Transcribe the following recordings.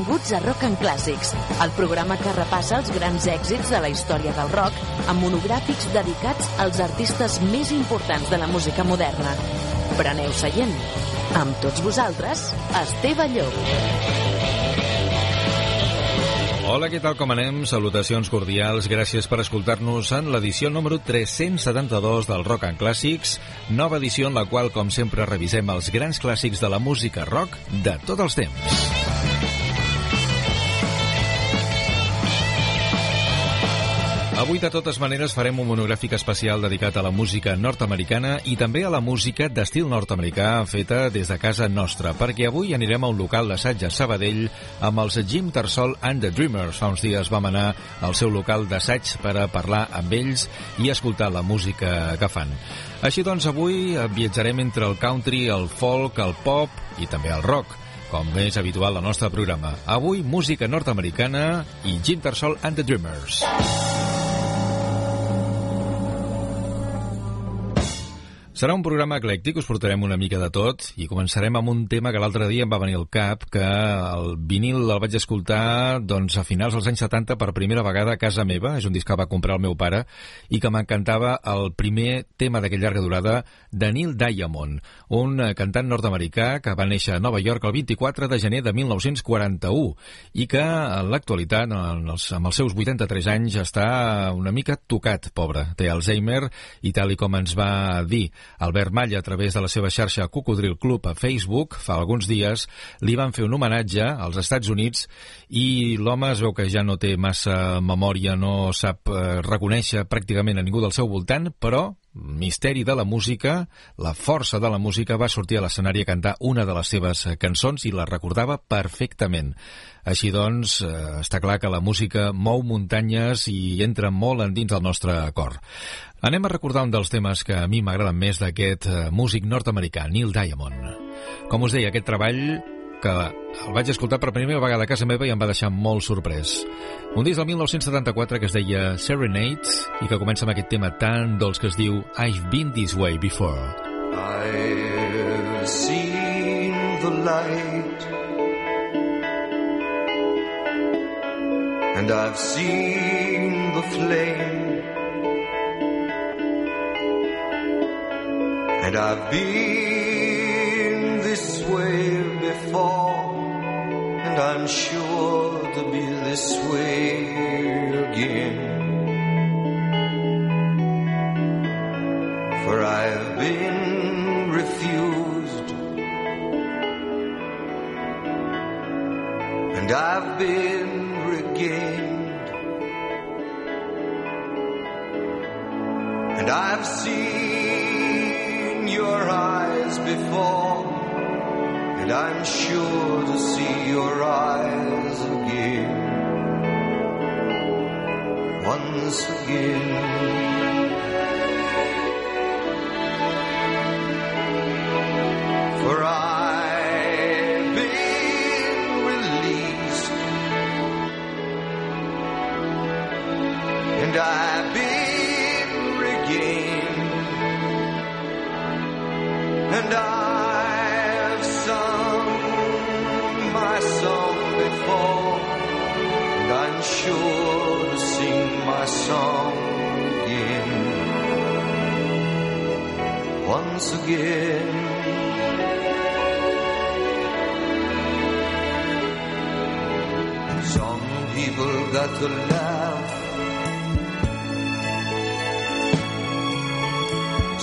Benvinguts a Rock and Clàssics, el programa que repassa els grans èxits de la història del rock amb monogràfics dedicats als artistes més importants de la música moderna. Preneu seient. Amb tots vosaltres, Esteve Llop. Hola, què tal, com anem? Salutacions cordials, gràcies per escoltar-nos en l'edició número 372 del Rock and Clàssics, nova edició en la qual, com sempre, revisem els grans clàssics de la música rock de tots els temps. Avui, de totes maneres, farem un monogràfic especial dedicat a la música nord-americana i també a la música d'estil nord-americà feta des de casa nostra, perquè avui anirem a un local d'assaig a Sabadell amb els Jim Tarsol and the Dreamers. Fa uns dies vam anar al seu local d'assaig per a parlar amb ells i escoltar la música que fan. Així doncs, avui viatjarem entre el country, el folk, el pop i també el rock com és habitual al nostre programa. Avui, música nord-americana i Jim Tarsol and the Dreamers. Serà un programa eclèctic, us portarem una mica de tot i començarem amb un tema que l'altre dia em va venir al cap, que el vinil el vaig escoltar doncs, a finals dels anys 70 per primera vegada a casa meva, és un disc que va comprar el meu pare, i que m'encantava el primer tema d'aquella llarga durada de Neil Diamond, un eh, cantant nord-americà que va néixer a Nova York el 24 de gener de 1941 i que en l'actualitat, amb els seus 83 anys, està una mica tocat, pobre. Té Alzheimer i tal i com ens va dir Albert Malla, a través de la seva xarxa Cocodril Club a Facebook, fa alguns dies, li van fer un homenatge als Estats Units i l'home es veu que ja no té massa memòria, no sap eh, reconèixer pràcticament a ningú del seu voltant, però misteri de la música, la força de la música, va sortir a l'escenari a cantar una de les seves cançons i la recordava perfectament. Així doncs, eh, està clar que la música mou muntanyes i entra molt endins del nostre cor. Anem a recordar un dels temes que a mi m'agraden més d'aquest eh, músic nord-americà, Neil Diamond. Com us deia, aquest treball que el vaig escoltar per primera vegada a casa meva i em va deixar molt sorprès. Un disc del 1974 que es deia Serenade i que comença amb aquest tema tan dolç que es diu I've been this way before. I've seen the light And I've seen the flame And I've been this way before, and I'm sure to be this way again. For I've been refused, and I've been regained, and I've seen your eyes before, and I'm sure to see your eyes again. Once again. Song again. Once again. Some people got to laugh.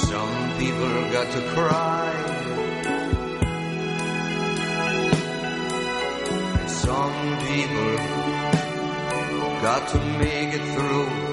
Some people got to cry. Some people got to make it through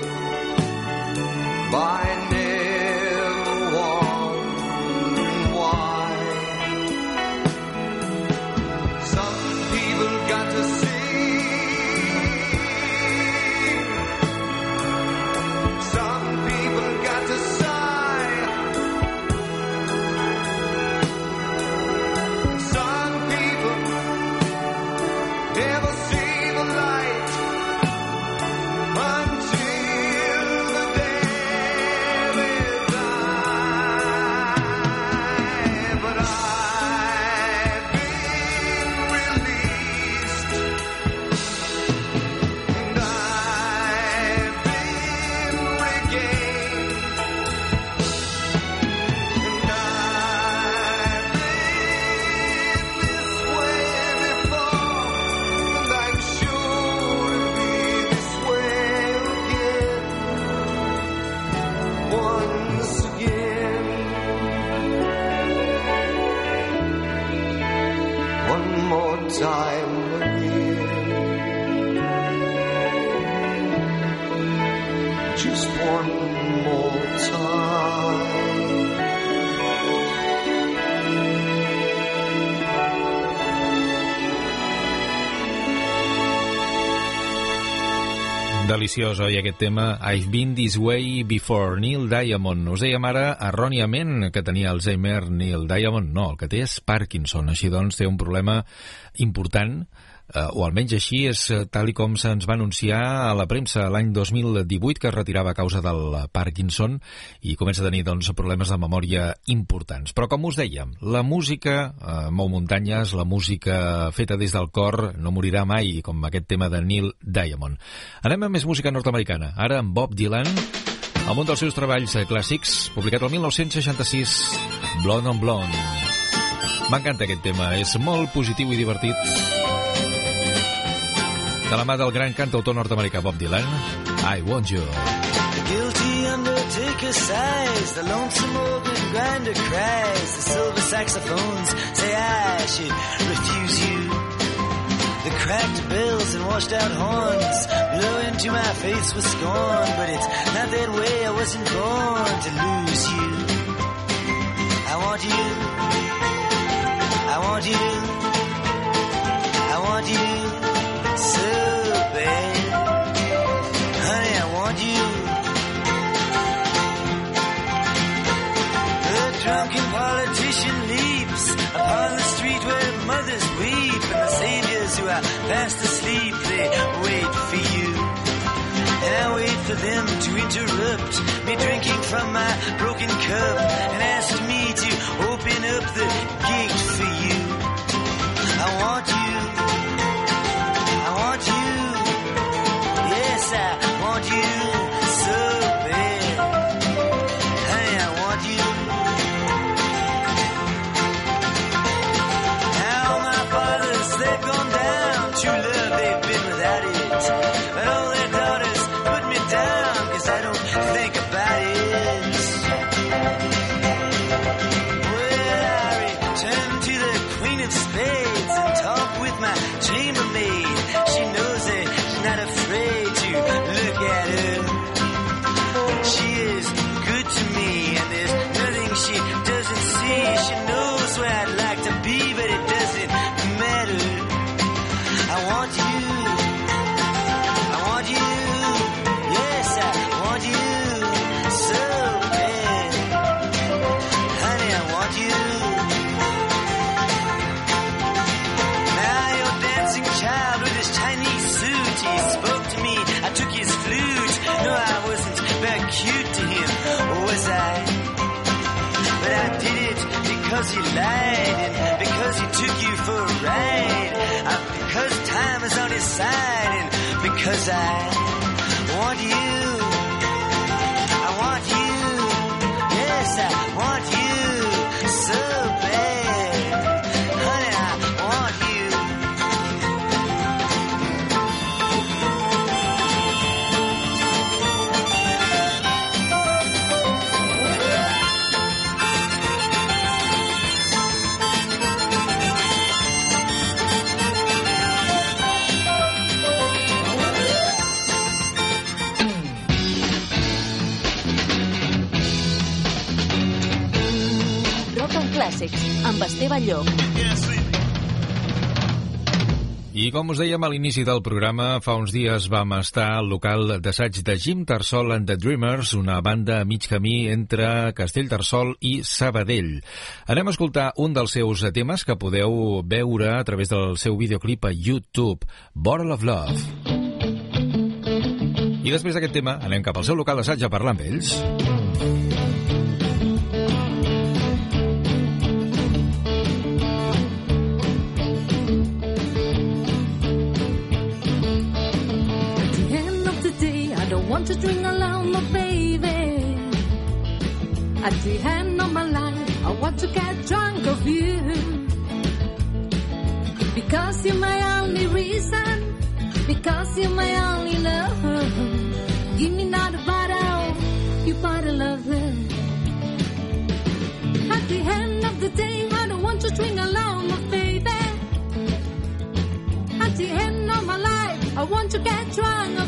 Deliciós, oi, aquest tema I've been this way before, Neil Diamond. Us dèiem ara erròniament que tenia Alzheimer Neil Diamond. No, el que té és Parkinson. Així doncs té un problema important eh, o almenys així és eh, tal com se'ns va anunciar a la premsa l'any 2018 que es retirava a causa del Parkinson i comença a tenir doncs, problemes de memòria importants. Però com us dèiem, la música eh, mou muntanyes, la música feta des del cor no morirà mai, com aquest tema de Neil Diamond. Anem a més música nord-americana. Ara amb Bob Dylan, amb un dels seus treballs eh, clàssics, publicat el 1966, Blonde on Blonde. M'encanta aquest tema, és molt positiu i divertit de la mà del gran cantautor nord-americà Bob Dylan, I Want You. The guilty undertaker sighs, the lonesome organ grinder cries, the silver saxophones say I should refuse you. The cracked bells and washed out horns blow into my face with scorn, but it's not that way, I wasn't born to lose you. I want you. I want you. I want you so bad. Honey, I want you. The drunken politician leaps upon the street where mothers weep and the saviors who are fast asleep, they wait for you. And I wait for them to interrupt me drinking from my broken cup and ask me to open up the because he lied and because he took you for a ride. Uh, because time is on his side and because I want you. Amb Esteve Llop. I com us dèiem a l'inici del programa, fa uns dies vam estar al local d'assaig de Jim Tarsol and the Dreamers, una banda a mig camí entre Castellterçol i Sabadell. Anem a escoltar un dels seus temes que podeu veure a través del seu videoclip a YouTube, Bottle of Love. I després d'aquest tema anem cap al seu local d'assaig a parlar amb ells. Want to drink alone, my baby. At the end of my life, I want to get drunk of you. Because you're my only reason, because you're my only love. Give me another bottle, you bottle of love. At the end of the day, I don't want to drink alone, my baby. At the end of my life, I want to get drunk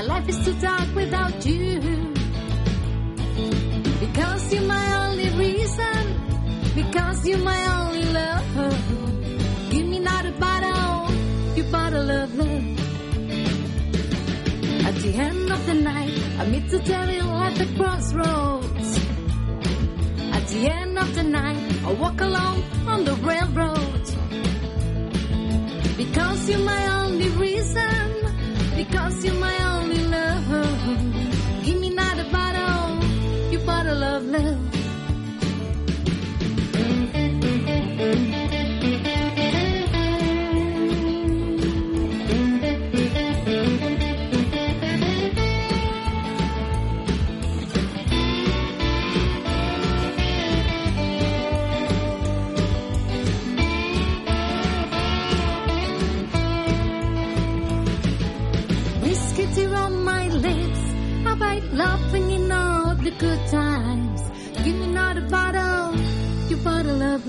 my life is too dark without you. Because you're my only reason. Because you're my only love. Give me not a bottle, you bottle of love. At the end of the night, I meet the devil at the crossroads. At the end of the night, I walk alone on the railroad. Because you're my only reason. Because you're my only bottle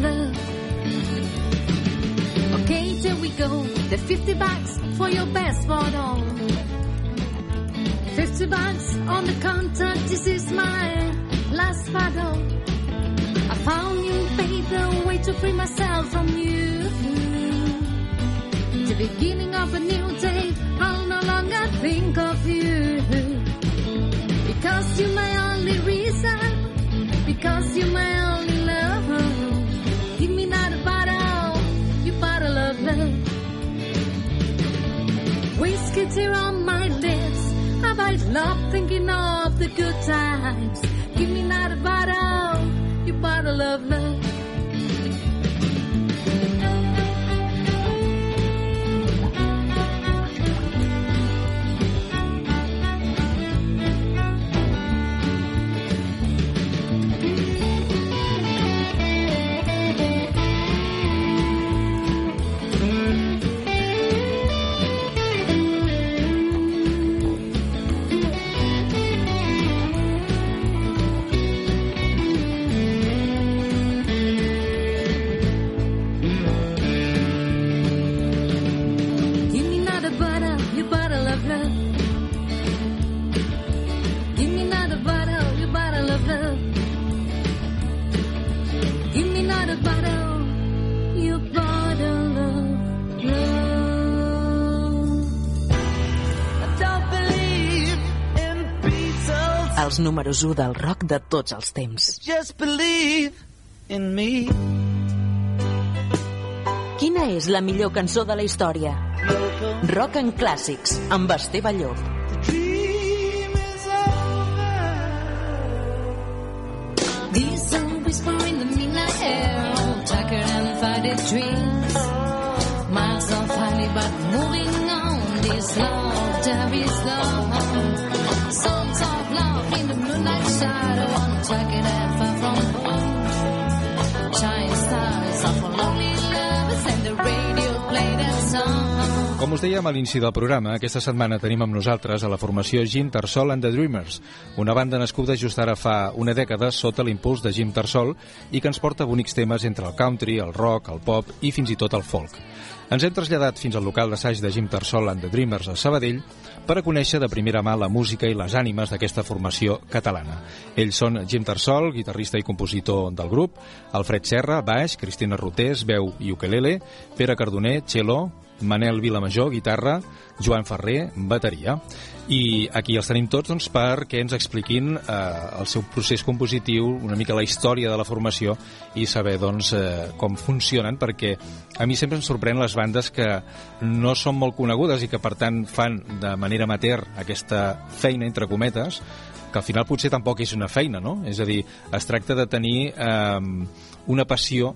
love. Okay, there we go. The 50 bucks for your best bottle. 50 bucks on the counter. This is my last bottle. I found you, a way to free myself from you. Mm. The beginning of a new day, I'll no longer think of you. Because you're my Whiskey tear on my lips, I bite love thinking of the good times. Give me not a bottle, you bottle of love. Números 1 del rock de tots els temps. Just believe in me. Quina és la millor cançó de la història? Rock en clàssics, amb Esteve Llop. Com us dèiem a l'inici del programa, aquesta setmana tenim amb nosaltres a la formació Jim Tarsol and the Dreamers, una banda nascuda just ara fa una dècada sota l'impuls de Jim Tarsol i que ens porta bonics temes entre el country, el rock, el pop i fins i tot el folk. Ens hem traslladat fins al local d'assaig de Jim Tarsol and the Dreamers a Sabadell per a conèixer de primera mà la música i les ànimes d'aquesta formació catalana. Ells són Jim Tarsol, guitarrista i compositor del grup, Alfred Serra, baix, Cristina Rotés, veu i ukelele, Pere Cardoner, cello, Manel Vilamajor, guitarra, Joan Ferrer, bateria. I aquí els tenim tots doncs, perquè ens expliquin eh, el seu procés compositiu, una mica la història de la formació i saber doncs, eh, com funcionen, perquè a mi sempre em sorprèn les bandes que no són molt conegudes i que per tant fan de manera amateur aquesta feina, entre cometes, que al final potser tampoc és una feina, no? És a dir, es tracta de tenir eh, una passió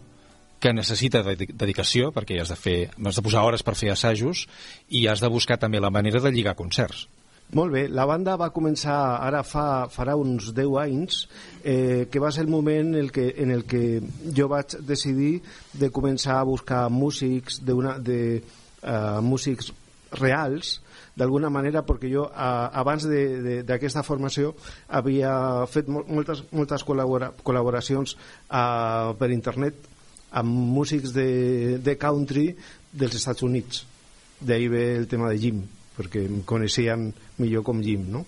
que necessita dedi- dedicació, perquè has de, fer, has de posar hores per fer assajos i has de buscar també la manera de lligar concerts. Molt bé, la banda va començar ara fa, farà uns 10 anys, eh, que va ser el moment en el que, en el que jo vaig decidir de començar a buscar músics, de una, de, uh, músics reals d'alguna manera perquè jo a, abans d'aquesta formació havia fet mol, moltes, moltes col·labora, col·laboracions a, per internet amb músics de, de country dels Estats Units d'ahir ve el tema de Jim perquè em coneixien millor com Jim no?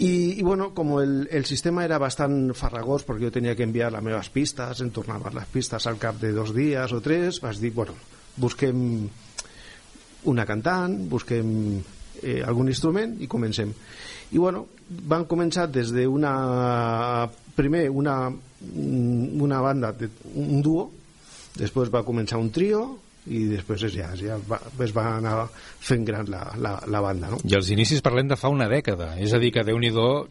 I, i bueno, com el, el sistema era bastant farragós perquè jo tenia que enviar les meves pistes, em tornaven les pistes al cap de dos dies o tres, vas dir, bueno, busquem una cantant, busquem eh, algun instrument i comencem. I bueno, van començar des d'una... Primer, una, una banda, un duo, després va començar un trio i després ja, ja va, es va anar fent gran la, la, la banda, no? I els inicis parlem de fa una dècada. És a dir, que déu nhi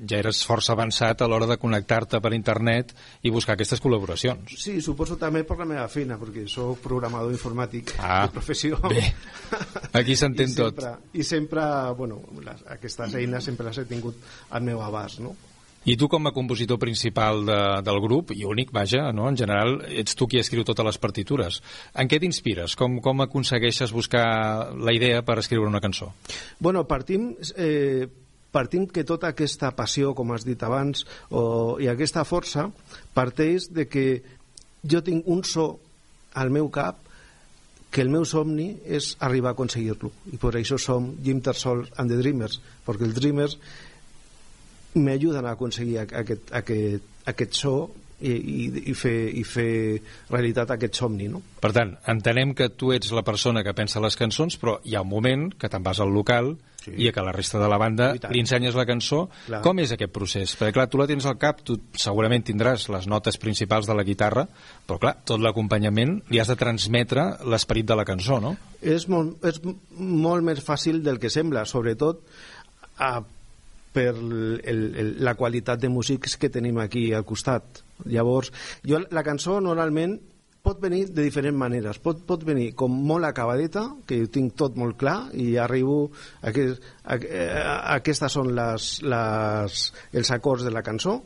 ja eres força avançat a l'hora de connectar-te per internet i buscar aquestes col·laboracions. Sí, suposo també per la meva feina, perquè sóc programador informàtic Ah, de professió. bé. Aquí s'entén tot. I sempre, bueno, les, aquestes eines sempre les he tingut al meu abast, no? I tu com a compositor principal de, del grup, i únic, vaja, no? en general, ets tu qui escriu totes les partitures. En què t'inspires? Com, com aconsegueixes buscar la idea per escriure una cançó? Bueno, partim, eh, partim que tota aquesta passió, com has dit abans, o, i aquesta força, parteix de que jo tinc un so al meu cap que el meu somni és arribar a aconseguir-lo. I per això som Jim Tarsol and the Dreamers, perquè els Dreamers m'ajuden a aconseguir aquest, aquest, aquest so i, i, i, fer, i fer realitat aquest somni, no? Per tant, entenem que tu ets la persona que pensa les cançons, però hi ha un moment que te'n vas al local Sí. i que la resta de la banda li ensenyes la cançó. Clar. Com és aquest procés? Perquè, clar, tu la tens al cap, tu segurament tindràs les notes principals de la guitarra, però, clar, tot l'acompanyament li has de transmetre l'esperit de la cançó, no? és molt, és molt més fàcil del que sembla, sobretot a, per el, el, la qualitat de músics que tenim aquí al costat. Llavors, jo, la cançó normalment pot venir de diferents maneres. Pot, pot venir com molt acabadeta, que ho tinc tot molt clar, i arribo... A que, a, a, aquestes són les, les, els acords de la cançó,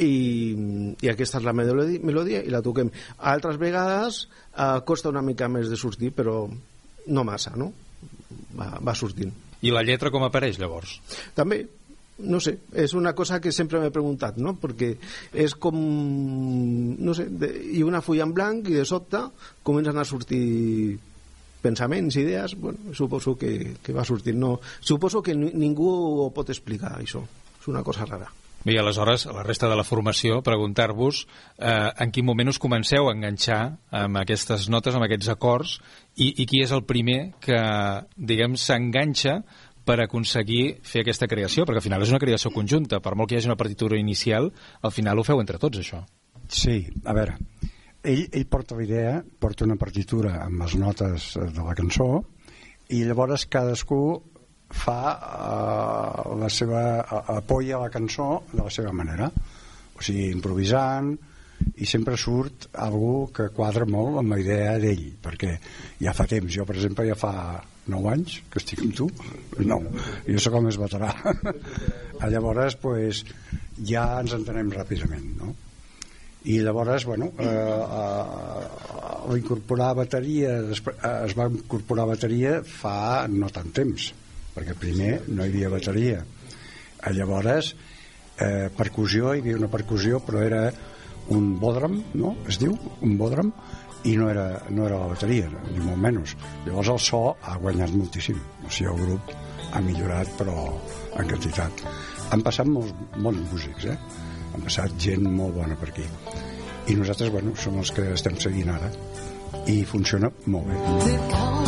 i, i aquesta és la melodia, melodia i la toquem. Altres vegades eh, costa una mica més de sortir, però no massa, no? Va, va sortint. I la lletra com apareix, llavors? També, no sé, és una cosa que sempre m'he preguntat, no? Perquè és com, no sé, de, i una fulla en blanc i de sobte comencen a sortir pensaments, idees, bueno, suposo que, que va sortir. No, suposo que ni- ningú ho pot explicar, això. És una cosa rara. Bé, aleshores, a la resta de la formació, preguntar-vos eh, en quin moment us comenceu a enganxar amb aquestes notes, amb aquests acords, i, i qui és el primer que, diguem, s'enganxa per aconseguir fer aquesta creació, perquè al final és una creació conjunta, per molt que hi hagi una partitura inicial, al final ho feu entre tots, això. Sí, a veure, ell, ell porta la idea, porta una partitura amb les notes eh, de la cançó i llavors cadascú fa uh, la seva apoya la cançó de la seva manera. O sigui, improvisant i sempre surt algú que quadra molt amb la idea d'ell perquè ja fa temps, jo per exemple ja fa 9 anys que estic amb tu no, jo sóc el més veterà llavors pues, ja ens entenem ràpidament no? i llavors, bueno, eh, eh, incorporar bateria, eh, es va incorporar bateria fa no tant temps, perquè primer no hi havia bateria. Eh, llavors, eh, percussió, hi havia una percussió, però era un bodram, no? Es diu, un bodram, i no era, no era la bateria, ni molt menys. Llavors el so ha guanyat moltíssim. O sigui, el grup ha millorat, però en quantitat. Han passat molts bons músics, eh? Han passat gent molt bona per aquí. I nosaltres, bueno, som els que estem seguint ara. I funciona molt bé.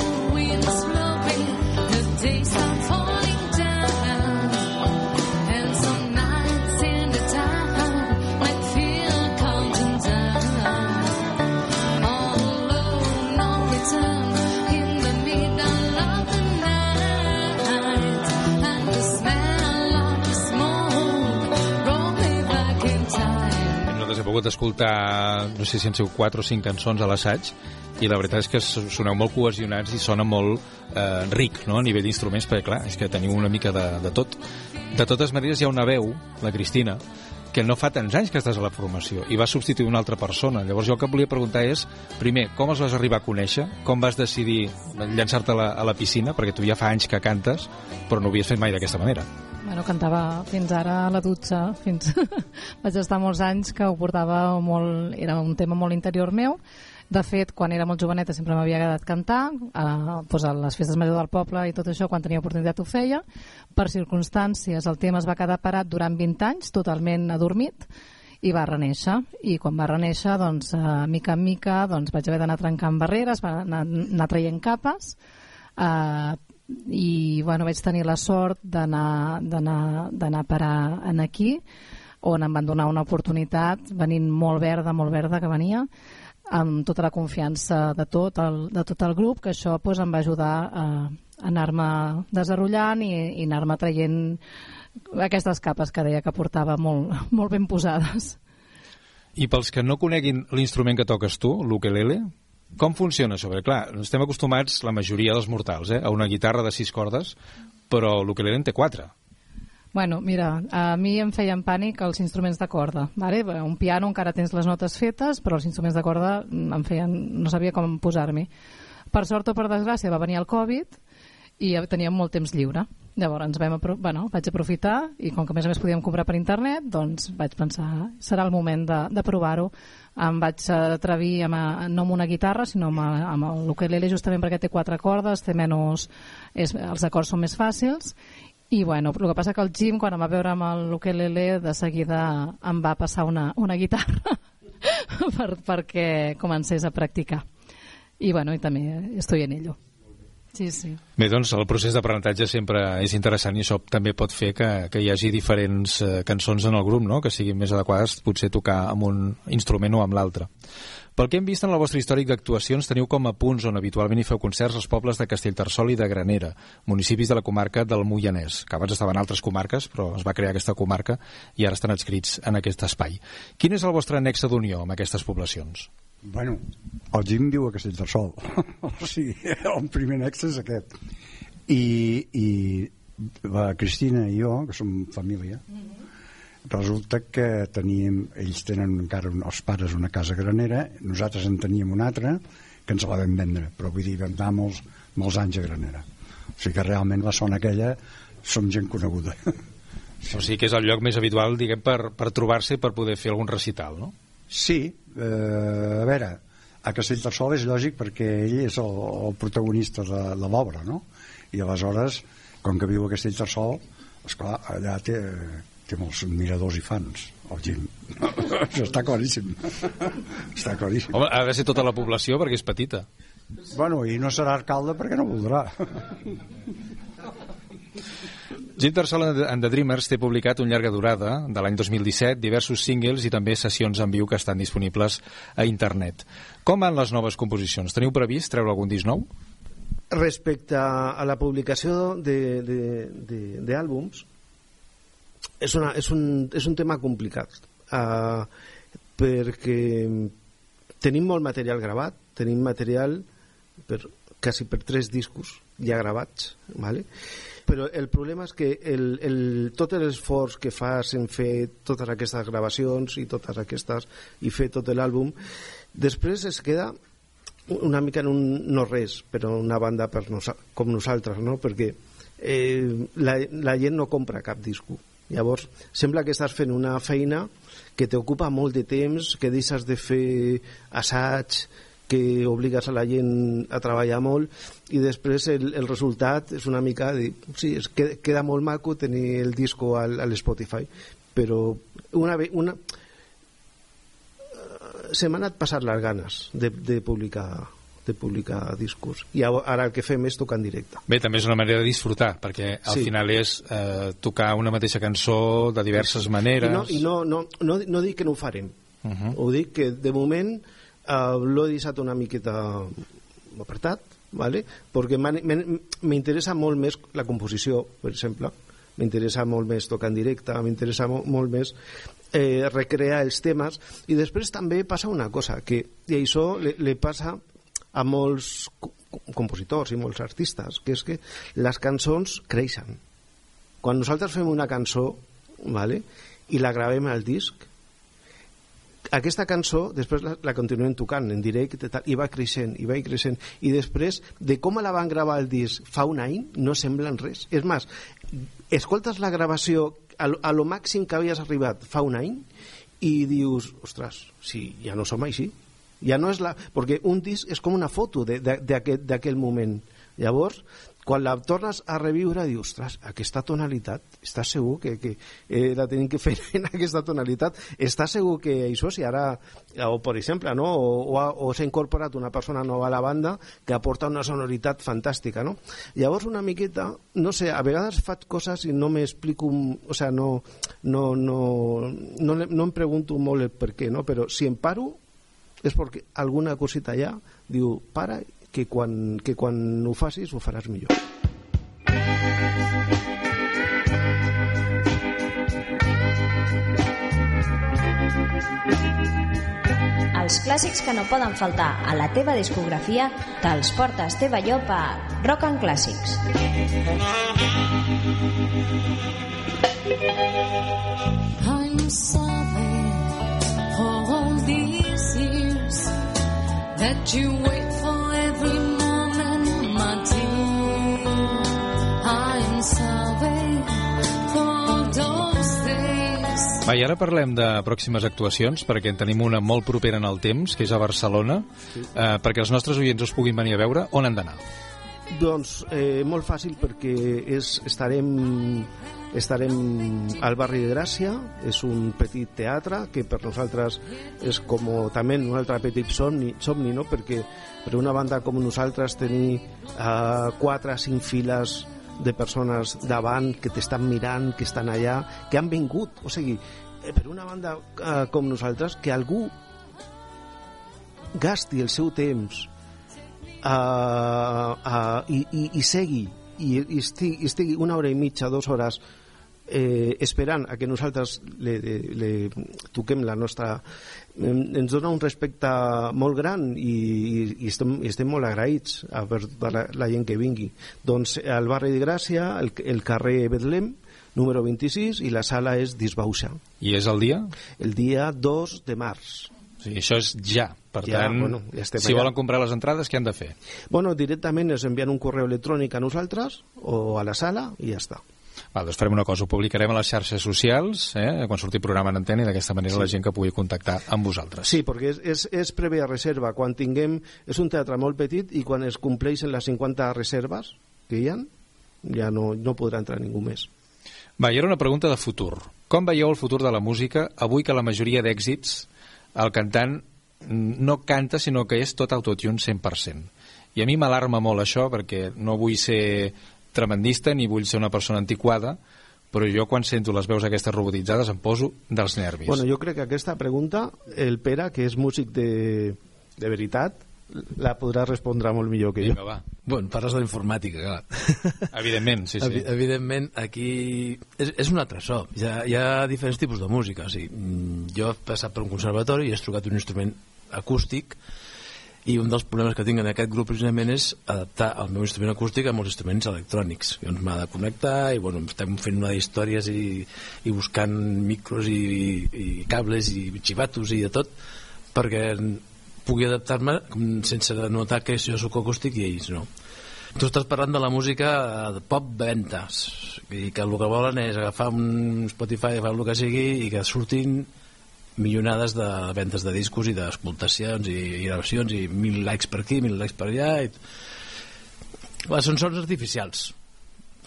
Pogut escoltar, no sé si han sigut 4 o 5 cançons a l'assaig, i la veritat és que soneu molt cohesionats i sona molt eh, ric no? a nivell d'instruments, perquè clar, és que teniu una mica de, de tot. De totes maneres hi ha una veu, la Cristina, que no fa tants anys que estàs a la formació i vas substituir una altra persona. Llavors jo el que volia preguntar és, primer, com els vas arribar a conèixer? Com vas decidir llançar-te a, la, a la piscina? Perquè tu ja fa anys que cantes, però no ho havies fet mai d'aquesta manera. Bueno, cantava fins ara a la dutxa, fins... vaig estar molts anys que ho portava molt... Era un tema molt interior meu. De fet, quan era molt joveneta sempre m'havia agradat cantar, eh, doncs a les festes majors del poble i tot això, quan tenia oportunitat ho feia. Per circumstàncies, el tema es va quedar parat durant 20 anys, totalment adormit, i va reneixer. I quan va reneixer, doncs, eh, mica en mica, doncs, vaig haver d'anar trencant barreres, va anar, anar traient capes, eh, i bueno, vaig tenir la sort d'anar a parar en aquí on em van donar una oportunitat venint molt verda, molt verda que venia amb tota la confiança de tot el, de tot el grup, que això pues, em va ajudar a, anar-me desenrotllant i, i anar-me traient aquestes capes que deia que portava molt, molt ben posades. I pels que no coneguin l'instrument que toques tu, l'ukelele, com funciona això? Perquè, clar, estem acostumats, la majoria dels mortals, eh, a una guitarra de sis cordes, però l'ukelele en té quatre. Bueno, mira, a mi em feien pànic els instruments de corda. Vale? Un piano encara tens les notes fetes, però els instruments de corda em feien... no sabia com posar-m'hi. Per sort o per desgràcia va venir el Covid i teníem molt temps lliure. Llavors vam bueno, vaig aprofitar i com que a més a més podíem comprar per internet, doncs vaig pensar, serà el moment de, de provar-ho. Em vaig atrevir amb, no amb una guitarra, sinó amb, amb l'ukelele justament perquè té quatre cordes, té menys, és, els acords són més fàcils i bueno, el que passa que el Jim, quan em va veure amb l'ukelele, de seguida em va passar una, una guitarra per, perquè comencés a practicar. I bueno, i també estoy en ello. Sí, sí. Bé, doncs el procés d'aprenentatge sempre és interessant i això també pot fer que, que hi hagi diferents eh, cançons en el grup, no? que siguin més adequades potser tocar amb un instrument o amb l'altre. Pel que hem vist en el vostre històric d'actuacions, teniu com a punts on habitualment hi feu concerts els pobles de Castellterçol i de Granera, municipis de la comarca del Moianès, que abans estaven altres comarques, però es va crear aquesta comarca i ara estan adscrits en aquest espai. Quin és el vostre nexe d'unió amb aquestes poblacions? Bueno, el Jim viu a Castellterçol. o sigui, el primer nexe és aquest. I, i la Cristina i jo, que som família, mm -hmm. resulta que teníem, ells tenen encara els pares una casa granera, nosaltres en teníem una altra, que ens la vam vendre, però vull dir, vam anar molts, molts anys a granera. O sigui que realment la zona aquella som gent coneguda. O sigui que és el lloc més habitual, diguem, per, per trobar-se i per poder fer algun recital, no? Sí, eh, a veure, a Castellterçol és lògic perquè ell és el, el protagonista de, de l'obra, no? I aleshores, com que viu a Castellterçol, esclar, allà té, té molts miradors i fans, el Jim. Això està claríssim. està claríssim. Home, ha de ser tota la població perquè és petita. Bueno, i no serà alcalde perquè no voldrà. Jim Tarsol and the Dreamers té publicat un llarga durada de l'any 2017, diversos singles i també sessions en viu que estan disponibles a internet. Com van les noves composicions? Teniu previst treure algun disc nou? Respecte a la publicació d'àlbums, és, una, és, un, és un tema complicat uh, perquè tenim molt material gravat, tenim material per, quasi per tres discos ja gravats, ¿vale? Però el problema és que el, el, tot l'esforç que fas en fer totes aquestes gravacions i totes aquestes i fer tot l'àlbum després es queda una mica en un no res però una banda per nos, com nosaltres no? perquè eh, la, la gent no compra cap disco llavors sembla que estàs fent una feina que t'ocupa molt de temps que deixes de fer assaig que obligues a la gent a treballar molt i després el, el resultat és una mica de, sí, és, que, queda molt maco tenir el disco al, a l'Spotify però una, una se m'ha anat passar les ganes de, de publicar de publicar discos. I ara el que fem és tocar en directe. Bé, també és una manera de disfrutar perquè al sí. final és eh, tocar una mateixa cançó de diverses maneres. I no, i no, no, no, no dic que no ho farem. Uh -huh. ho dic que de moment uh, l'he deixat una miqueta apartat, ¿vale? perquè m'interessa molt més la composició, per exemple, m'interessa molt més tocar en directe, m'interessa molt, més eh, recrear els temes, i després també passa una cosa, que i això li passa a molts compositors i molts artistes, que és que les cançons creixen. Quan nosaltres fem una cançó, ¿vale? i la gravem al disc aquesta cançó després la, la continuem tocant en directe tal, i va creixent, i va creixent i després de com la van gravar el disc fa un any no semblen res. És més, escoltes la gravació a, a lo màxim que havies arribat fa un any i dius, ostres, si ja no som així. Ja no és la... perquè un disc és com una foto d'aquell moment. Llavors quan la tornes a reviure dius, ostres, aquesta tonalitat estàs segur que, que eh, la tenim que fer en aquesta tonalitat estàs segur que això si ara o per exemple no? o, o, o s'ha incorporat una persona nova a la banda que aporta una sonoritat fantàstica no? llavors una miqueta no sé, a vegades faig coses i no m'explico o sea, no, no, no, no, no em pregunto molt el per què no? però si em paro és perquè alguna cosita allà diu, para, que quan, que quan ho facis ho faràs millor. Els clàssics que no poden faltar a la teva discografia te'ls porta Esteve Llop a Rock and Clàssics. I'm sorry for all these years that you wait Va, i ara parlem de pròximes actuacions, perquè en tenim una molt propera en el temps, que és a Barcelona, eh, perquè els nostres oients us puguin venir a veure. On han d'anar? Doncs eh, molt fàcil perquè és, estarem, estarem al barri de Gràcia, és un petit teatre que per nosaltres és com també un altre petit somni, somni no? perquè per una banda com nosaltres tenir eh, quatre, cinc files de persones davant que t'estan mirant, que estan allà, que han vingut, o sigui, eh, per una banda eh, com nosaltres, que algú gasti el seu temps uh, uh, i, i, i segui i, i estigui, estigui una hora i mitja, dues hores eh, esperant a que nosaltres le, le, le toquem la nostra ens dona un respecte molt gran i, i, i, estem, i estem molt agraïts a per tota la, la gent que vingui doncs al barri de Gràcia el, el carrer Betlem número 26 i la sala és Disbauxa I és el dia? el dia 2 de març O sigui, això és ja. Per Ja, tant, bueno, ja estem si allà. volen comprar les entrades, què han de fer? Bueno, directament ens envien un correu electrònic a nosaltres o a la sala i ja està. Va, doncs farem una cosa, ho publicarem a les xarxes socials, eh, quan surti el programa en antena, i d'aquesta manera sí. la gent que pugui contactar amb vosaltres. Sí, perquè és, és, és prèvia reserva. Quan tinguem... És un teatre molt petit i quan es compleixen les 50 reserves que hi ha, ja no, no podrà entrar ningú més. Va, i ara una pregunta de futur. Com veieu el futur de la música avui que la majoria d'èxits el cantant no canta, sinó que és tot autotune 100%? I a mi m'alarma molt això, perquè no vull ser tremendista ni vull ser una persona antiquada, però jo quan sento les veus aquestes robotitzades em poso dels nervis. Bueno, jo crec que aquesta pregunta, el Pere, que és músic de, de veritat, la podrà respondre molt millor que jo. Vinga, va. Bueno, parles de la informàtica, clar. Evidentment, sí, sí. Evi evidentment, aquí és, és un altre so. Hi ha, hi ha diferents tipus de música. O sigui, mm, jo he passat per un conservatori i he trucat un instrument acústic i un dels problemes que tinc en aquest grup precisament és adaptar el meu instrument acústic amb els instruments electrònics. Llavors m'ha de connectar i bueno, estem fent una d'històries i, i buscant micros i, i, i cables i xivatos i de tot perquè pugui adaptar-me sense notar que jo sóc acústic i ells no. Tu estàs parlant de la música de pop ventes i que el que volen és agafar un Spotify, agafar el que sigui i que surtin milionades de ventes de discos i d'escoltacions i, i gravacions i mil likes per aquí, mil likes per allà i... Clar, són sons artificials.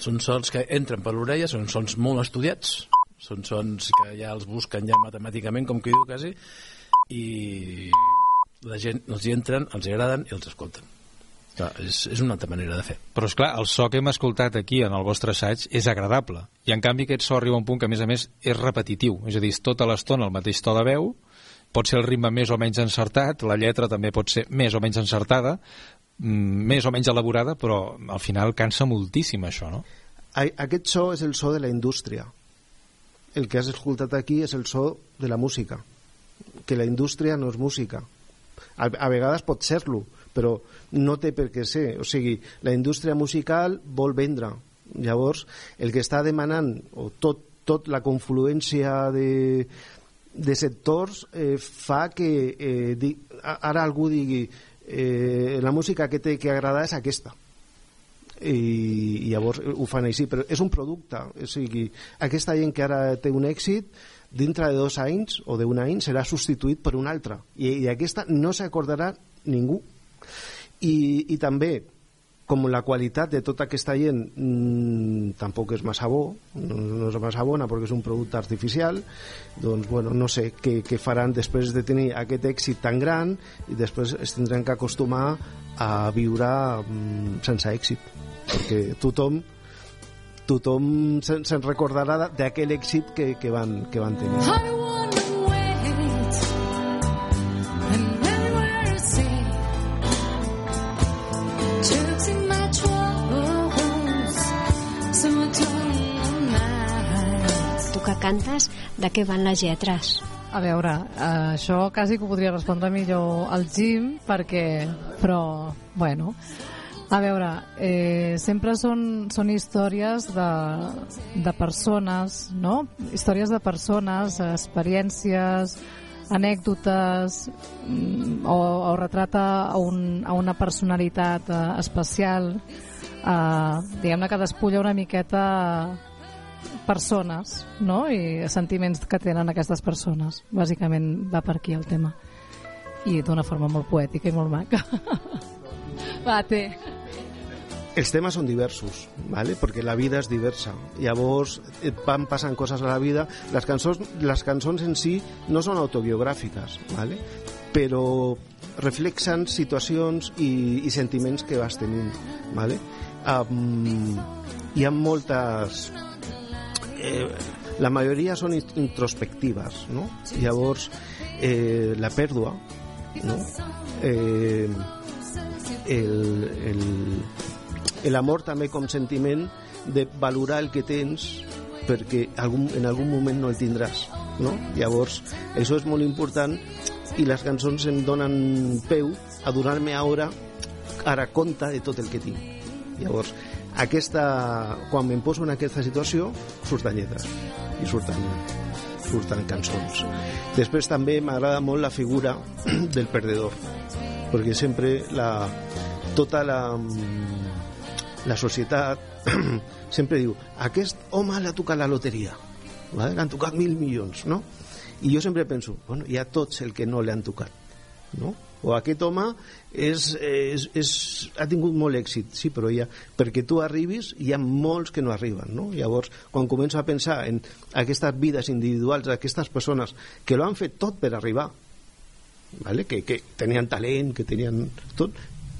Són sons que entren per l'orella són sons molt estudiats són sons que ja els busquen ja matemàticament com que diu quasi i la gent els hi entren, els hi agraden i els escolten és, és una altra manera de fer Però, és clar el so que hem escoltat aquí en el vostre assaig és agradable. I, en canvi, aquest so arriba a un punt que, a més a més, és repetitiu. És a dir, és tota l'estona el mateix to de veu, pot ser el ritme més o menys encertat, la lletra també pot ser més o menys encertada, mm, més o menys elaborada, però al final cansa moltíssim, això, no? Aquest so és el so de la indústria. El que has escoltat aquí és el so de la música. Que la indústria no és música. A, a vegades pot ser-lo, però no té per què ser. O sigui, la indústria musical vol vendre. Llavors, el que està demanant, o tot, tot la confluència de, de sectors eh, fa que eh, di, ara algú digui eh, la música que té que agradar és aquesta i, i llavors ho fan així però és un producte o sigui, aquesta gent que ara té un èxit dintre de dos anys o d'un any serà substituït per un altre i, i aquesta no s'acordarà ningú i, i també com la qualitat de tota aquesta gent mmm, tampoc és massa bo no, no és massa bona perquè és un producte artificial doncs bueno, no sé què, què faran després de tenir aquest èxit tan gran i després es tindran que acostumar a viure mm, sense èxit. Perquè tothom tothom se'n se recordarà d'aquell èxit que, que, van, que van tenir cantes, de què van les lletres? A veure, eh, això quasi que ho podria respondre millor al Jim, perquè... Però, bueno... A veure, eh, sempre són, són històries de, de persones, no? Històries de persones, experiències, anècdotes, mm, o, o retrata a, un, a una personalitat eh, especial. Eh, diguem-ne que despulla una miqueta persones no? i sentiments que tenen aquestes persones bàsicament va per aquí el tema i d'una forma molt poètica i molt maca va, té els temes són diversos, ¿vale? perquè la vida és diversa. Llavors et van passant coses a la vida. Les cançons, les cançons en si no són autobiogràfiques, ¿vale? però reflexen situacions i, i sentiments que vas tenint. ¿vale? Um, hi ha moltes... Eh, la majoria són in- introspectives, no? Llavors, eh, la pèrdua, no? Eh, l'amor també com sentiment de valorar el que tens perquè algun, en algun moment no el tindràs no? llavors això és molt important i les cançons em donen peu a donar-me ara ara compte de tot el que tinc llavors aquesta, quan em poso en aquesta situació surten lletres i surten, surten cançons després també m'agrada molt la figura del perdedor perquè sempre la, tota la, la societat sempre diu aquest home l'ha tocat la loteria ¿vale? l'han tocat mil milions no? i jo sempre penso bueno, hi ha tots el que no l'han tocat no? O aquest home és, és, és, ha tingut molt èxit sí, però ja, perquè tu arribis hi ha molts que no arriben no? llavors quan començo a pensar en aquestes vides individuals d'aquestes persones que lo han fet tot per arribar ¿vale? que, que tenien talent, que tenien tot,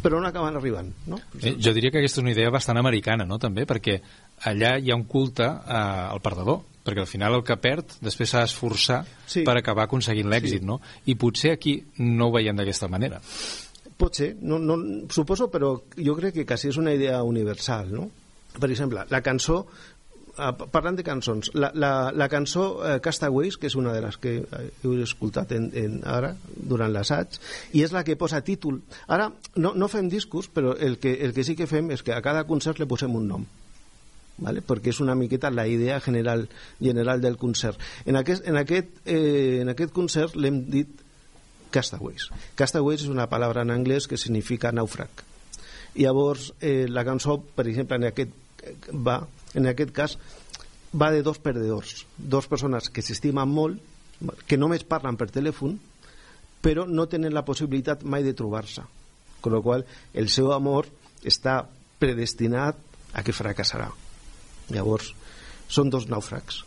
però no acaben arribant. No? Eh, jo diria que aquesta és una idea bastant americana, no?, també, perquè allà hi ha un culte eh, al perdedor, perquè al final el que perd després s'ha d'esforçar Sí. per acabar aconseguint l'èxit, Sí. no? I potser aquí no ho veiem d'aquesta manera. Pot ser, no, no, suposo, però jo crec que quasi és una idea universal. No? Per exemple, la cançó eh, parlant de cançons, la, la, la cançó eh, Castaways, que és una de les que eh, heu escoltat en, en ara, durant l'assaig, i és la que posa títol. Ara, no, no fem discos, però el que, el que sí que fem és que a cada concert li posem un nom. ¿Vale? perquè és una miqueta la idea general general del concert. En aquest, en aquest, eh, en aquest concert l'hem dit Castaways. Castaways és una paraula en anglès que significa nàufrag. Llavors, eh, la cançó, per exemple, en aquest, va, en aquest cas, va de dos perdedors, dos persones que s'estimen molt, que només parlen per telèfon, però no tenen la possibilitat mai de trobar-se. Con lo qual, el seu amor està predestinat a que fracassarà. Llavors, són dos nàufrags,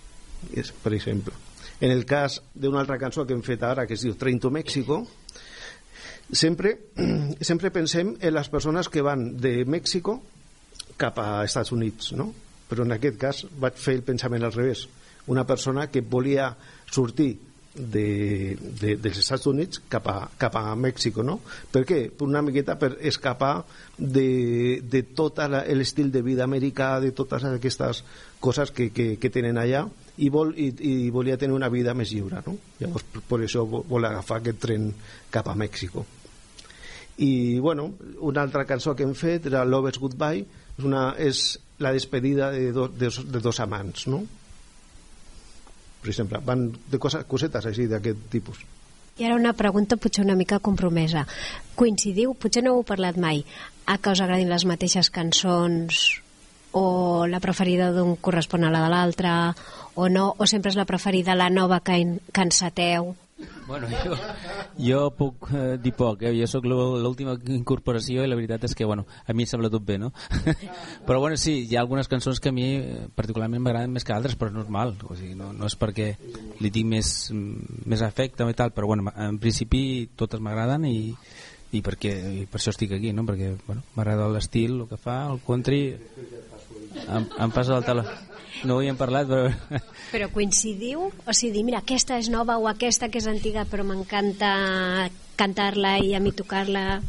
per exemple. En el cas d'una altra cançó que hem fet ara, que es diu Train to Mexico, sempre, sempre pensem en les persones que van de Mèxico cap a Estats Units, no? Però en aquest cas vaig fer el pensament al revés. Una persona que volia sortir de, de, dels Estats Units cap a, cap a Mèxico, no? Per què? Una miqueta per escapar de, de tot l'estil de vida americà, de totes aquestes coses que, que, que tenen allà i, vol, i, i volia tenir una vida més lliure, no? Llavors, per, això vol, agafar aquest tren cap a Mèxico. I, bueno, una altra cançó que hem fet era Lover's Goodbye, és, una, és la despedida de, do, de, de dos amants, no? Per exemple. Van de coses, cosetes així d'aquest tipus. I ara una pregunta potser una mica compromesa. Coincidiu, potser no heu parlat mai, a que us agradin les mateixes cançons o la preferida d'un correspon a la de l'altre o no, o sempre és la preferida la nova que, en, que enceteu? Bueno, jo, jo puc eh, dir poc, eh? jo sóc l'última incorporació i la veritat és que bueno, a mi em sembla tot bé, no? però bueno, sí, hi ha algunes cançons que a mi eh, particularment m'agraden més que altres, però és normal, o sigui, no, no és perquè li tinc més, més afecte i tal, però bueno, en principi totes m'agraden i, i, perquè, i per això estic aquí, no? perquè bueno, m'agrada l'estil, el que fa, el country, em, em passa del telèfon no ho havíem parlat, però... Però coincidiu? O sigui, mira, aquesta és nova o aquesta que és antiga, però m'encanta cantar-la i a mi tocar-la...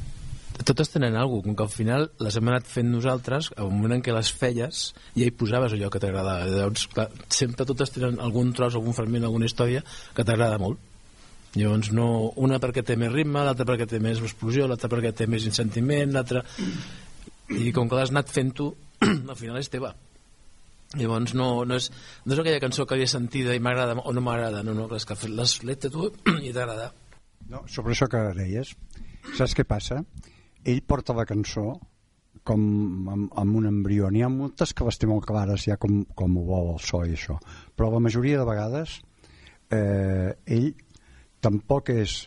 Totes tenen alguna com que al final les hem anat fent nosaltres, al moment en què les feies, ja hi posaves allò que t'agradava. Llavors, clar, sempre totes tenen algun tros, algun fragment, alguna història que t'agrada molt. Llavors, no, una perquè té més ritme, l'altra perquè té més explosió, l'altra perquè té més insentiment, l'altra... I com que l'has anat fent tu, al final és teva llavors no, no, és, no és aquella cançó que havia sentida i m'agrada o no m'agrada no, no, és que l'has let tu i t'agrada. No, sobre això que deies saps què passa? ell porta la cançó com amb, amb un embrió. N'hi ha moltes que les té molt clares ja com, com ho vol el so i això. Però la majoria de vegades eh, ell tampoc és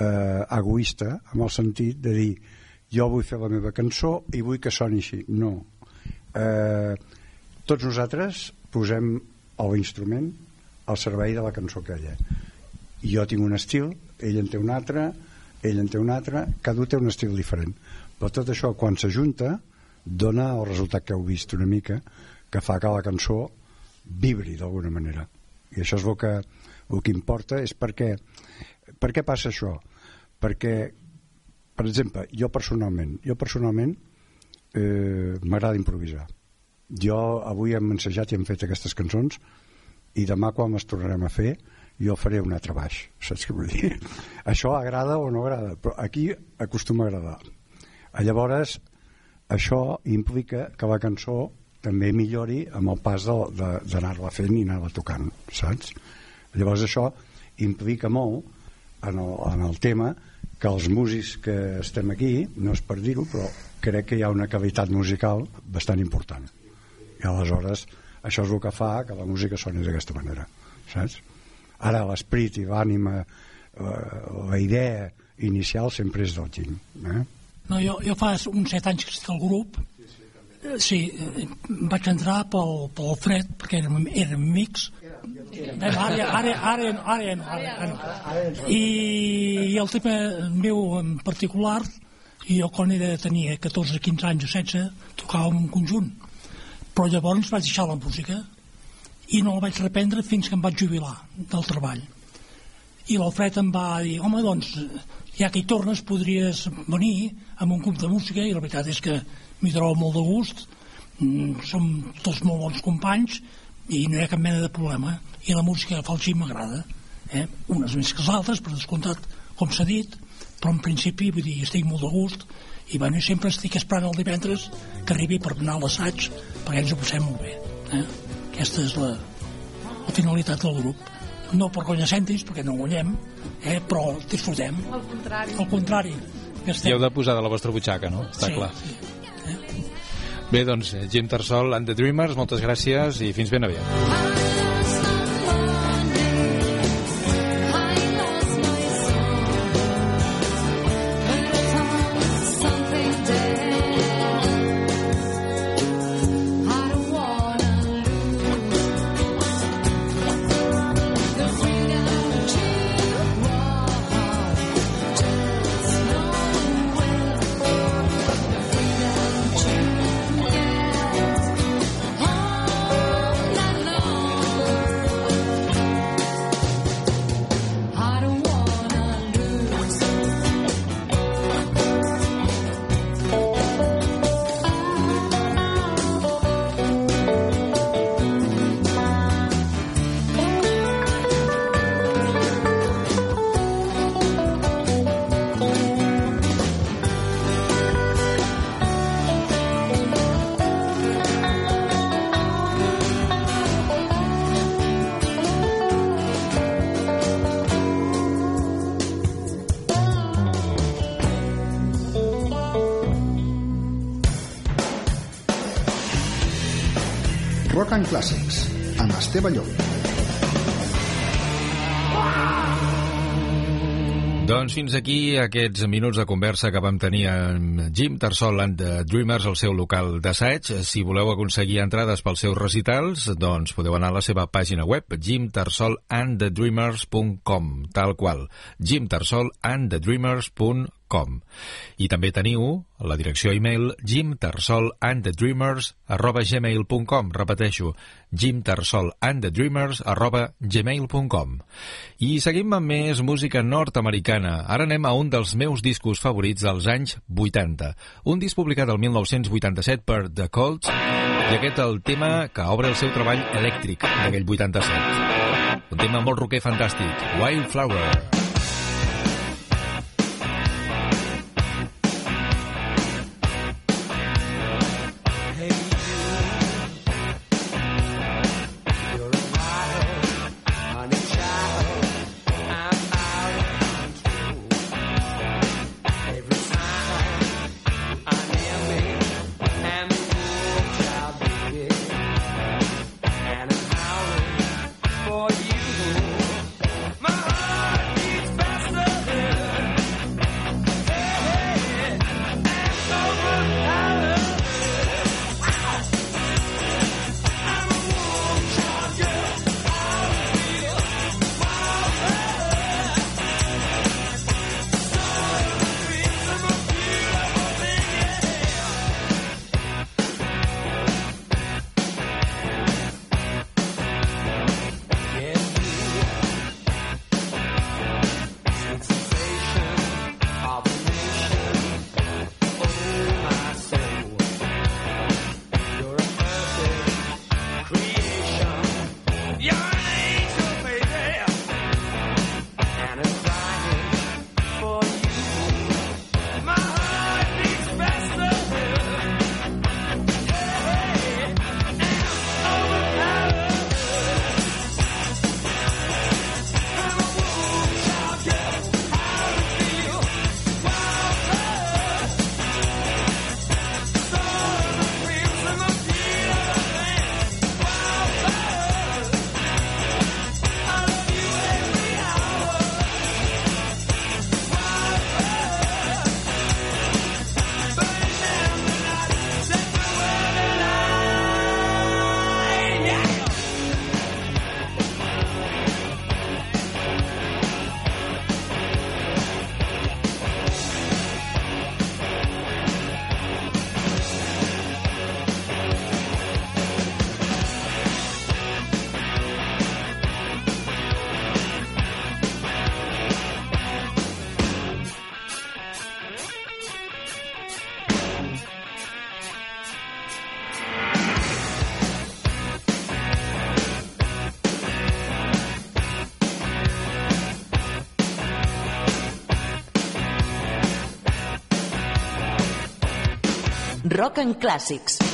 eh, egoista en el sentit de dir jo vull fer la meva cançó i vull que soni així. No. Eh, tots nosaltres posem l'instrument al servei de la cançó que ella jo tinc un estil, ell en té un altre ell en té un altre cada un té un estil diferent. Però tot això quan s'ajunta dona el resultat que heu vist una mica que fa que la cançó vibri d'alguna manera. I això és el que, el que importa és perquè per què passa això? perquè per exemple, jo personalment jo personalment eh, m'agrada improvisar jo avui hem ensejat i hem fet aquestes cançons i demà quan les tornarem a fer jo faré un altre baix saps què vull dir? això agrada o no agrada però aquí acostuma a agradar llavors això implica que la cançó també millori amb el pas d'anar-la fent i anar-la tocant saps? llavors això implica molt en el, en el tema que els músics que estem aquí no és per dir-ho però crec que hi ha una qualitat musical bastant important i aleshores això és el que fa que la música soni d'aquesta manera saps? ara l'esperit i l'ànima la, la idea inicial sempre és del Quim eh? no, jo, jo fa uns set anys que estic al grup sí, eh, vaig entrar pel, pel fred perquè érem, érem amics. I, i el tema meu en particular jo quan era, tenia 14, 15 anys o 16 tocava un conjunt però llavors vaig deixar la música i no la vaig reprendre fins que em vaig jubilar del treball. I l'Alfred em va dir home doncs ja que hi tornes podries venir amb un grup de música. I la veritat és que m'hi trobo molt de gust. Mm, som tots molt bons companys i no hi ha cap mena de problema. I la música fa el Xim m'agrada eh? unes més que les altres per descomptat com s'ha dit. Però en principi vull dir, estic molt de gust i bueno, sempre estic esperant el divendres que arribi per a l'assaig perquè ens ho passem molt bé eh? aquesta és la, la finalitat del grup no per guanyar cèntims perquè no guanyem eh? però disfrutem al contrari, al contrari estem... hi heu de posar de la vostra butxaca no? està sí, clar sí. Eh? bé doncs Jim Tarsol and the Dreamers moltes gràcies i fins ben aviat fins aquí aquests minuts de conversa que vam tenir amb Jim Tarsol and the Dreamers al seu local d'assaig. Si voleu aconseguir entrades pels seus recitals, doncs podeu anar a la seva pàgina web jimtarsolandthedreamers.com tal qual, jimtarsolandthedreamers.com com. I també teniu la direcció e-mail jimtarsolandthedreamers arroba gmail.com repeteixo, jimtarsolandthedreamers arroba gmail.com I seguim amb més música nord-americana. Ara anem a un dels meus discos favorits dels anys 80. Un disc publicat el 1987 per The Colts i aquest el tema que obre el seu treball elèctric d'aquell 87. Un tema molt roquer fantàstic, Wildflower. Rock and Clàssics.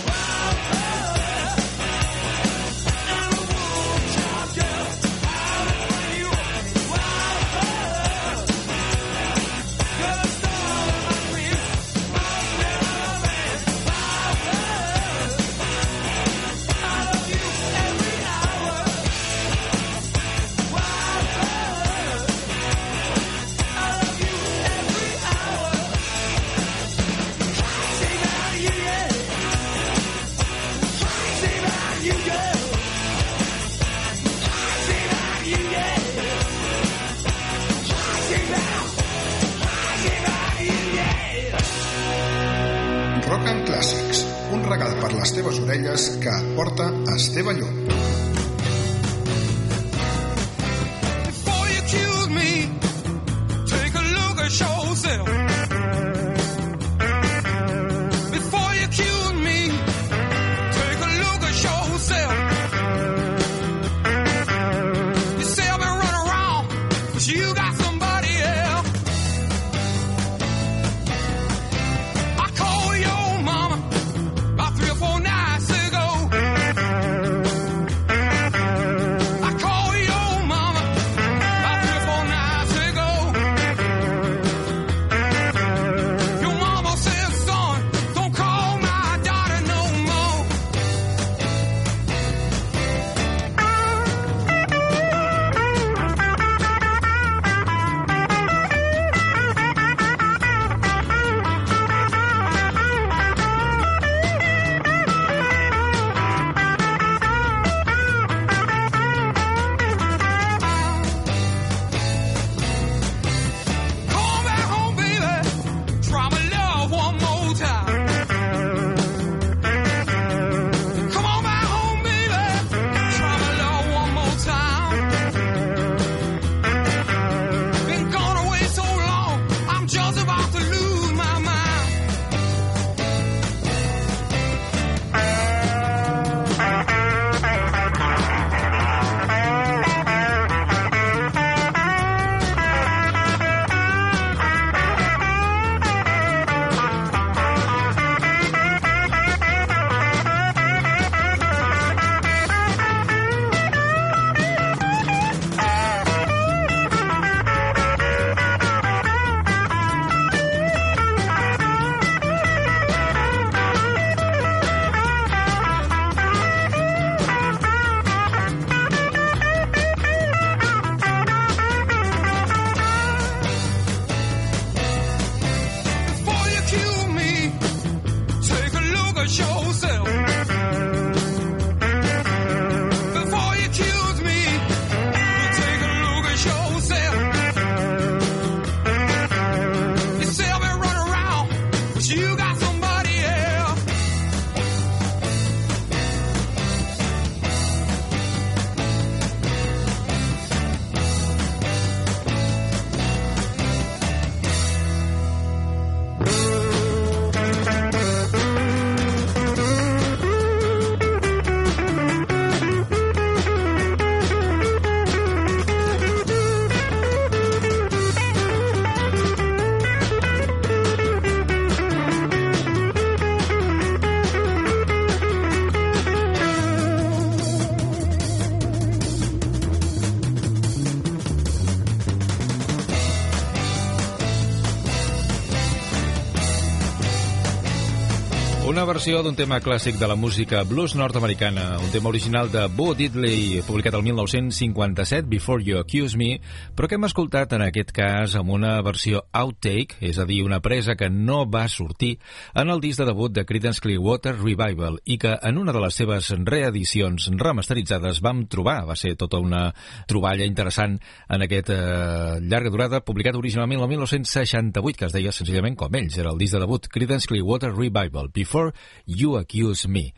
Una versió d'un tema clàssic de la música blues nord-americana, un tema original de Bo Diddley, publicat el 1957, Before You Accuse Me, però que hem escoltat en aquest cas amb una versió outtake, és a dir, una presa que no va sortir en el disc de debut de Creedence Clearwater Revival i que en una de les seves reedicions remasteritzades vam trobar, va ser tota una troballa interessant en aquest eh, llarga durada, publicat originalment el 1968, que es deia senzillament com ells, era el disc de debut Creedence Clearwater Revival, Before You Accuse Me.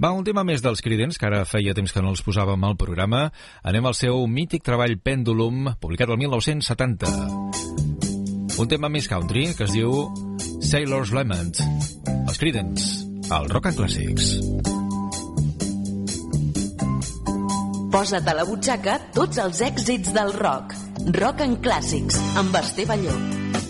Va, un tema més dels Creedence, que ara feia temps que no els posàvem al programa. Anem al seu mític treball Pendulum, publicat el 1970. Un tema més country, que es diu Sailor's Lament. Els Creedence, al Rock and Classics. Posa't a la butxaca tots els èxits del rock. Rock and Classics, amb Esteve Llop.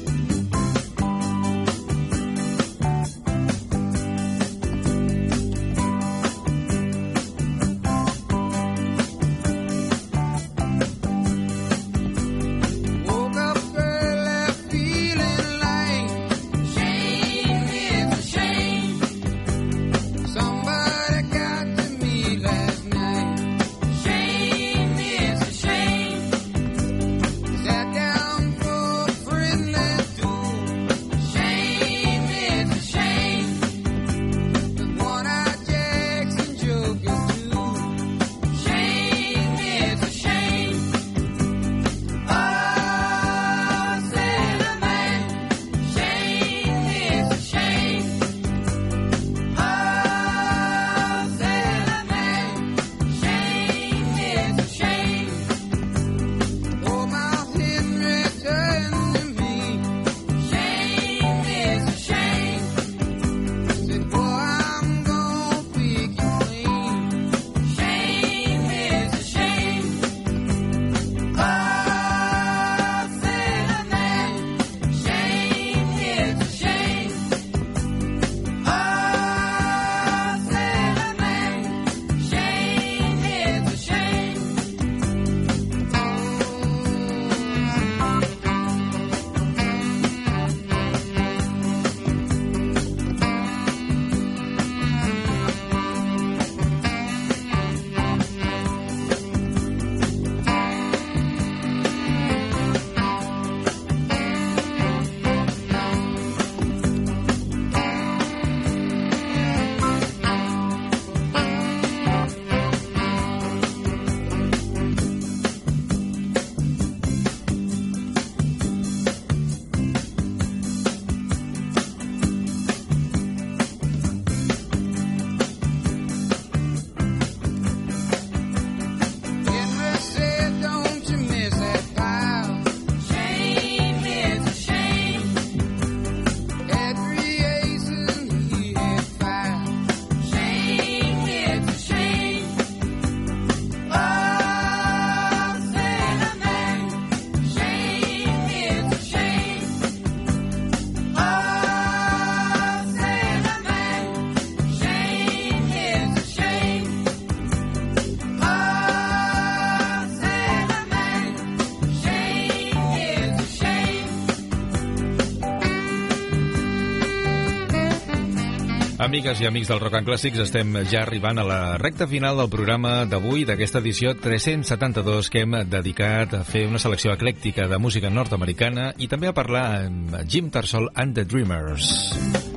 Amigues i amics del Rock and Clàssics, estem ja arribant a la recta final del programa d'avui, d'aquesta edició 372 que hem dedicat a fer una selecció eclèctica de música nord-americana i també a parlar amb Jim Tarsol and the Dreamers.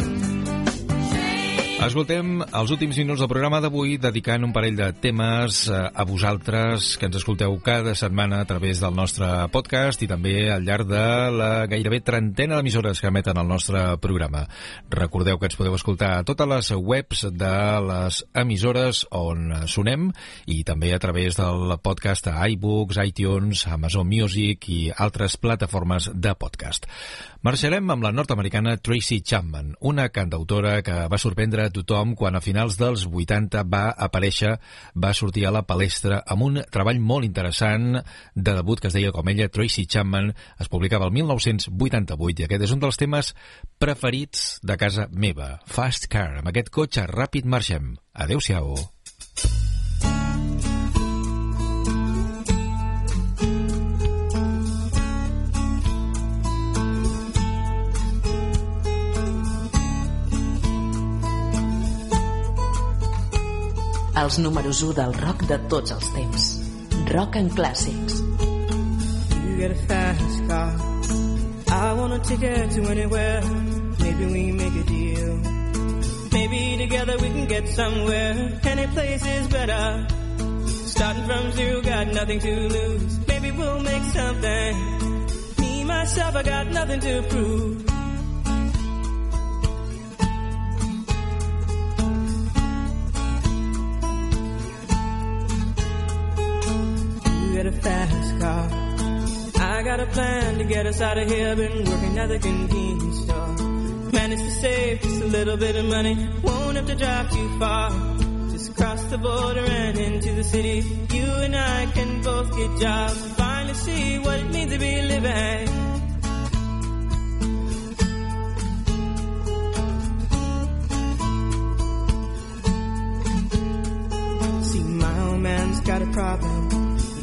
Escoltem els últims minuts del programa d'avui dedicant un parell de temes eh, a vosaltres que ens escolteu cada setmana a través del nostre podcast i també al llarg de la gairebé trentena d'emissores que emeten el nostre programa. Recordeu que ens podeu escoltar a totes les webs de les emissores on sonem i també a través del podcast a iBooks, iTunes, Amazon Music i altres plataformes de podcast. Marxarem amb la nord-americana Tracy Chapman, una cantautora que va sorprendre tothom quan a finals dels 80 va aparèixer, va sortir a la palestra amb un treball molt interessant de debut que es deia com ella, Tracy Chapman, es publicava el 1988 i aquest és un dels temes preferits de casa meva, Fast Car. Amb aquest cotxe ràpid marxem. Adéu-siau. Els números 1 del rock de tots els temps. Rock and Clàssics. You get a fast car. I want a ticket to anywhere. Maybe we make a deal. Maybe together we can get somewhere. Any place is better. Starting from zero, got nothing to lose. Maybe we'll make something. Me, myself, I got nothing to prove. Get a fast car. I got a plan to get us out of here. Been working at the convenience store. Managed to save just a little bit of money. Won't have to drive too far. Just cross the border and into the city. You and I can both get jobs. Finally see what it means to be living. See, my old man's got a problem.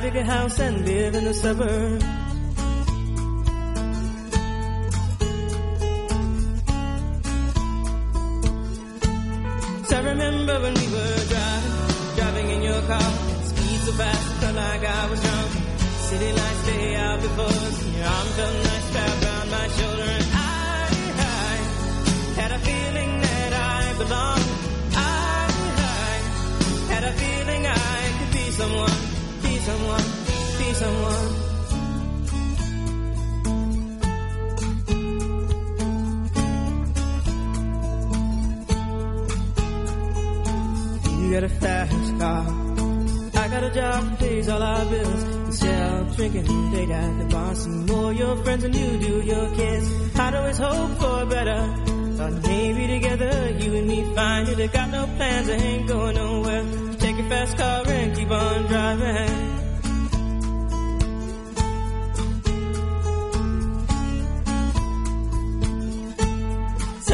Buy a house and live in the suburbs.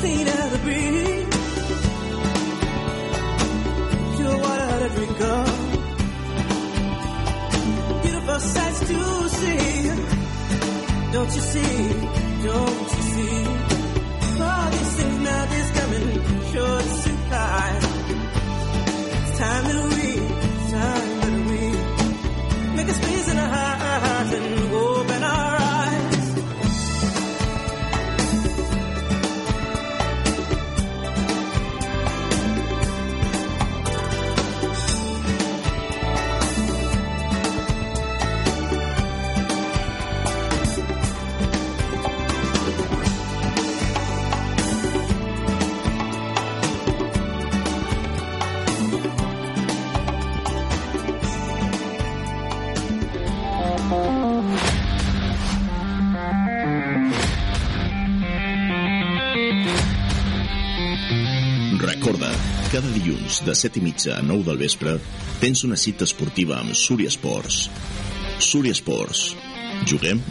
clean as a breeze, Pure water to drink of. Beautiful sights to see. Don't you see? Don't you dilluns de 7 i mitja a 9 del vespre tens una cita esportiva amb Súria Esports. Súria Esports. Juguem?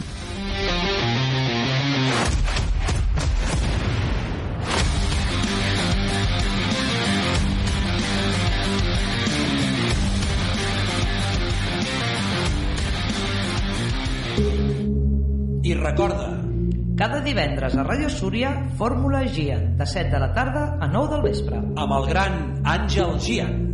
I recorda, cada divendres a Ràdio Súria, Fórmula GIA, de 7 de la tarda a 9 del vespre. Amb el gran Angel Gia。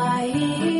I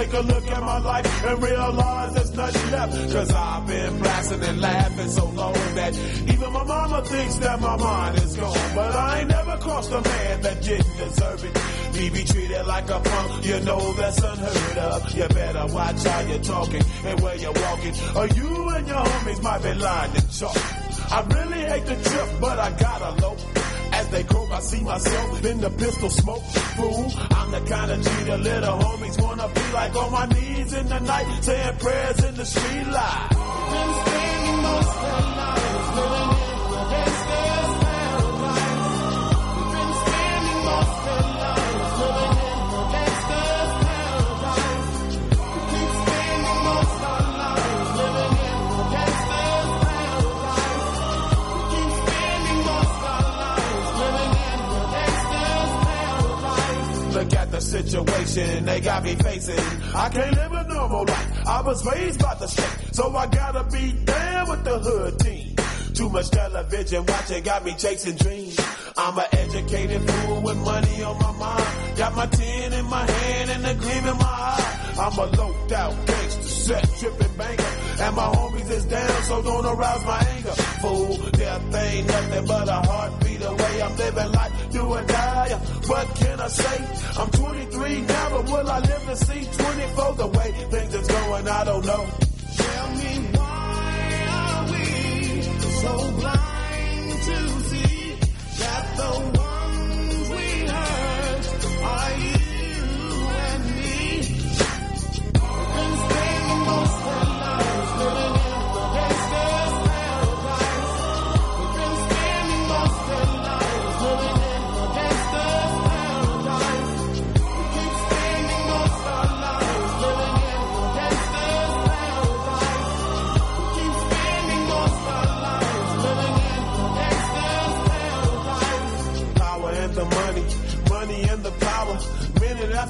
take a look at my life and realize there's nothing left. Cause I've been blasting and laughing so long that even my mama thinks that my mind is gone. But I ain't never crossed a man that didn't deserve it. Me be treated like a punk, you know that's unheard of. You better watch how you're talking and where you're walking. Or you and your homies might be lying to chalk. I really hate the trip, but I gotta low. As they croak, I see myself in the pistol smoke. Fool, I'm the kind of the little homies wanna be like on my knees in the night, saying prayers in the street light. Situation they got me facing. I can't live a normal life. I was raised by the street, so I gotta be down with the hood team. Too much television watching got me chasing dreams. I'm an educated fool with money on my mind. Got my tin in my hand and a gleam in my eye. I'm a loped out gangster, set tripping banker. And my homies is down, so don't arouse my anger. Fool, death ain't nothing but a heartbeat away. I'm living life, do or die. What can I say? I'm 23 now, but will I live to see 24? The way things is going, I don't know. Tell me why are we so blind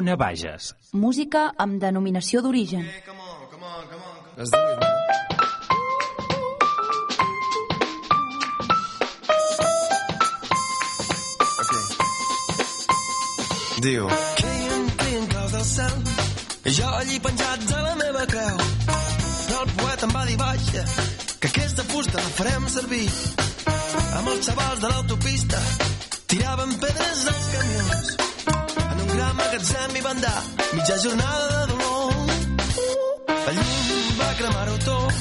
Ona Bages. Música amb denominació d'origen. Diu claus del cel i jo allí penjats a la meva creu però el poeta em va dir baixa que aquesta fusta la farem servir. Amb els xavals de l'autopista tiraven pedres als camions gran magatzem hi van dar mitja jornada de dolor. La llum va cremar-ho tot.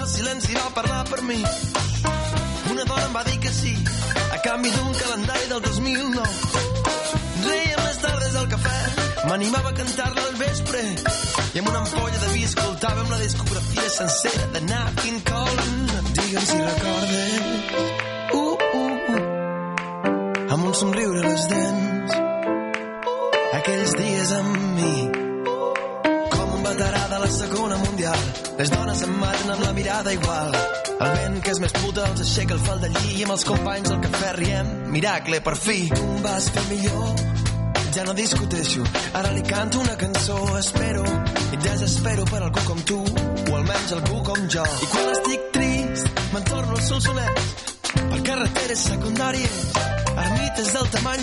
El silenci va parlar per mi. Una dona em va dir que sí a canvi d'un calendari del 2009 Reia més tardes al cafè, m'animava a cantar-la al vespre. I amb una ampolla de vi escoltàvem la discografia sencera de Nat King Cole. Digue'm si recorda mirada igual el vent que és més puta el doncs aixeca el fal de lli i amb els companys al cafè riem. Miracle, per fi. Tu em vas fer millor, ja no discuteixo. Ara li canto una cançó, espero i desespero per algú com tu, o almenys algú com jo. I quan estic trist, me'n torno al sol solet, per carreteres secundàries, ermites del tamany